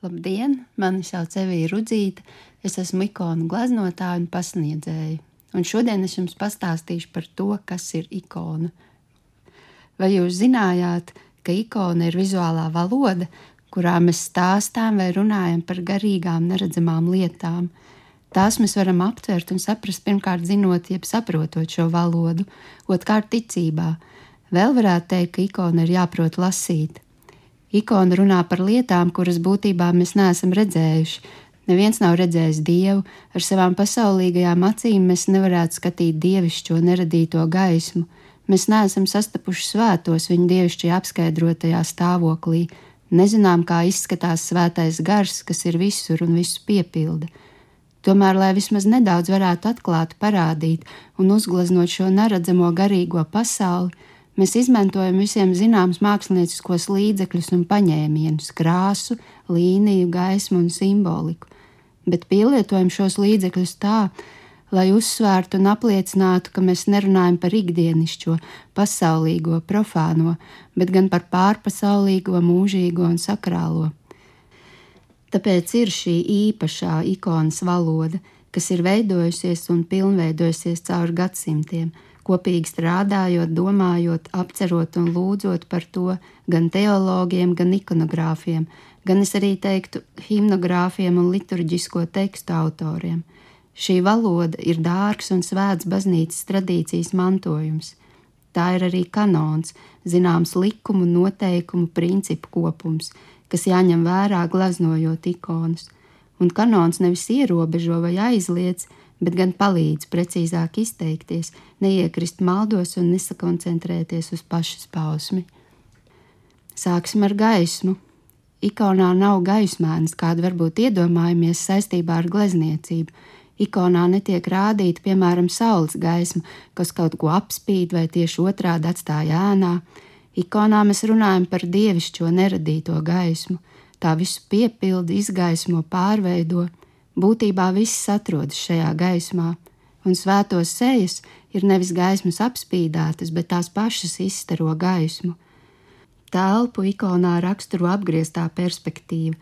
Labdien, mani sauc Evija Rudzīta, es esmu ikonu gleznotāja un pasniedzēja. Un šodien es jums pastāstīšu par to, kas ir ikona. Vai jūs zinājāt, ka ikona ir vizuālā valoda, kurā mēs stāstām vai runājam par garīgām, neredzamām lietām? Tās mēs varam aptvert un saprast pirmkārt zinot, jeb saprotot šo valodu, otrkārt ticībā. Vēl varētu teikt, ka ikona ir jāprot lasīt. Ikona runā par lietām, kuras būtībā mēs neesam redzējuši. Neviens nav redzējis dievu, ar savām pasaulīgajām acīm mēs nevarētu skatīt dievišķo neradīto gaismu. Mēs neesam sastapuši svētos viņa dievišķajā apskaidrotajā stāvoklī, nezinām, kā izskatās svētais gars, kas ir visur un visu piepilda. Tomēr, lai vismaz nedaudz varētu atklāt, parādīt un uzgleznot šo neredzamo garīgo pasauli, Mēs izmantojam visiem zināmus mākslinieciskos līdzekļus un paņēmienus, krāsu, līniju, gaismu un simboliku, bet pielietojam šos līdzekļus tā, lai uzsvērtu un apliecinātu, ka mēs nerunājam par ikdienišķo, pasaulīgo, profāno, bet gan par pārpasaulīgo, mūžīgo un sakrālo. Tāpēc ir šī īpašā ikonas valoda, kas ir veidojusies un pilnveidojusies cauri gadsimtiem kopīgi strādājot, domājot, apcerot un lūdzot par to gan teologiem, gan ikonogrāfiem, gan es arī teiktu himnogrāfiem un liturģisko tekstu autoriem. Šī valoda ir dārgs un svēts baznīcas tradīcijas mantojums. Tā ir arī kanons, zināms likumu, noteikumu, principu kopums, kas jāņem vērā glaznojot ikonas. Un kanons nevis ierobežo vai aizliedz, bet gan palīdz precīzāk izteikties, neiekrist maldos un nesakoncentrēties uz pašas pausmi. Sāksim ar gaismu. Ikonā nav gaismēns, kādu varbūt iedomājamies saistībā ar glezniecību. Ikonā netiek rādīta, piemēram, saules gaisma, kas kaut ko apspīd vai tieši otrādi atstāja ēnā. Ikonā mēs runājam par dievišķo neradīto gaismu. Tā visu piepilda, izgaismo, pārveido, Būtībā viss atrodas šajā gaismā, un svētos sejas ir nevis gaismas apspīdētas, bet tās pašas izstaro gaismu. Telpu ikonā raksturo apgrieztā perspektīva.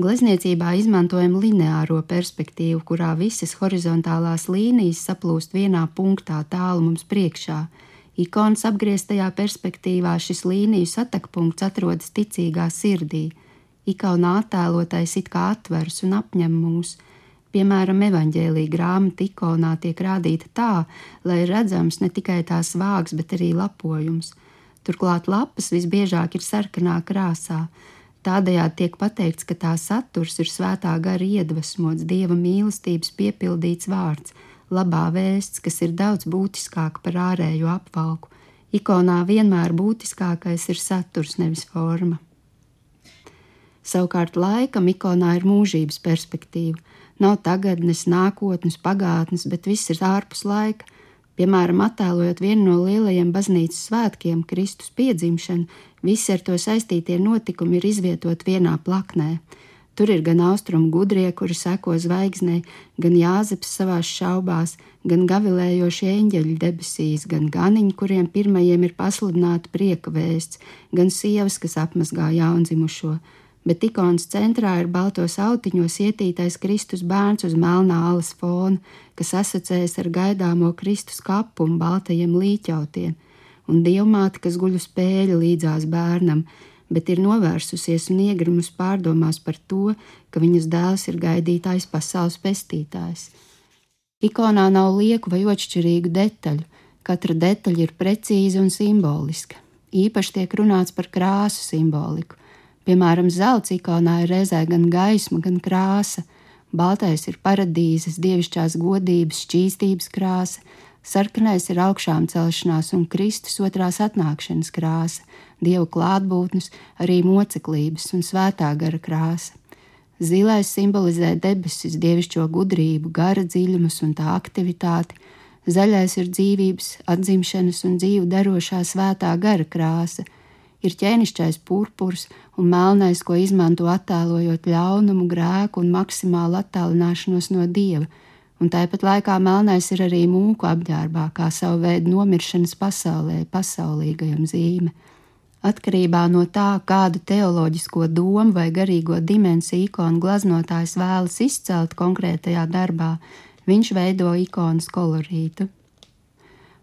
Glezniecībā izmantojam lineāro perspektīvu, kurā visas horizontālās līnijas saplūst vienā punktā tālu mums priekšā. Ikonas apgrieztajā perspektīvā šis līniju satakpunkts atrodas ticīgā sirdī. Ikona attēlotais it kā atvers un apņem mūs, Piemēram, evaņģēlīja grāmata ikonā tiek rādīta tā, lai redzams ne tikai tās vāgs, bet arī lapojums. Turklāt lapas visbiežāk ir sarkanā krāsā. Tādējādi tiek pateikts, ka tā saturs ir svētā gara iedvesmots, dieva mīlestības piepildīts vārds, labā vēsts, kas ir daudz būtiskāk par ārējo apvalku. Ikonā vienmēr būtiskākais ir saturs, nevis forma. Savukārt laikam ikonā ir mūžības perspektīva Nav tagadnes, nākotnes, pagātnes, bet viss ir ārpus laika. Piemēram, attēlojot vienu no lielajiem baznīcas svētkiem, Kristus piedzimšanu, visi ar to saistītie notikumi ir izvietoti vienā plaknē. Tur ir gan austrumu gudrie, kuri seko zvaigznei, gan jāzeps savās šaubās, gan gavilējošie eņģeļi debesīs, gan ganiņi, kuriem pirmajiem ir pasludināta prieka vēsts, gan sievas, kas apmazgā jaundzimušo bet ikonas centrā ir baltos autiņos ietītais Kristus bērns uz melnā alas fona, kas asociējas ar gaidāmo Kristus kapu un baltajiem līķautiem, un dievmāte, kas guļ uz pēļa līdzās bērnam, bet ir novērsusies un iegrimus pārdomās par to, ka viņas dēls ir gaidītājs pasaules pestītājs. Ikonā nav lieku vai otršķirīgu detaļu, katra detaļa ir precīza un simboliska. Īpaši tiek runāts par krāsu simboliku. Piemēram, zelta ikonā ir reizē gan gaisma, gan krāsa. Baltais ir paradīzes, dievišķās godības, šķīstības krāsa, sarkanais ir augšām celšanās un Kristus otrās atnākšanas krāsa, dievu klātbūtnes, arī moceklības un svētā gara krāsa. Zilais simbolizē debesis, dievišķo gudrību, gara dziļumus un tā aktivitāti, zaļais ir dzīvības, atzimšanas un dzīvu darošā svētā gara krāsa ir ķēnišķais purpurs un melnais, ko izmanto attēlojot ļaunumu, grēku un maksimālu attālināšanos no dieva, un tāpat laikā melnais ir arī mūku apģērbā, kā savu veidu nomiršanas pasaulē, pasaulīgajam zīme. Atkarībā no tā, kādu teoloģisko domu vai garīgo dimensiju ikonu glaznotājs vēlas izcelt konkrētajā darbā, viņš veido ikonas kolorītu.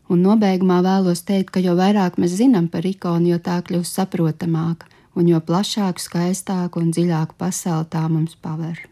Un nobeigumā vēlos teikt, ka jo vairāk mēs zinām par ikonu, jo tā kļūst saprotamāka, un jo plašāku, skaistāku un dziļāku pasauli tā mums paver.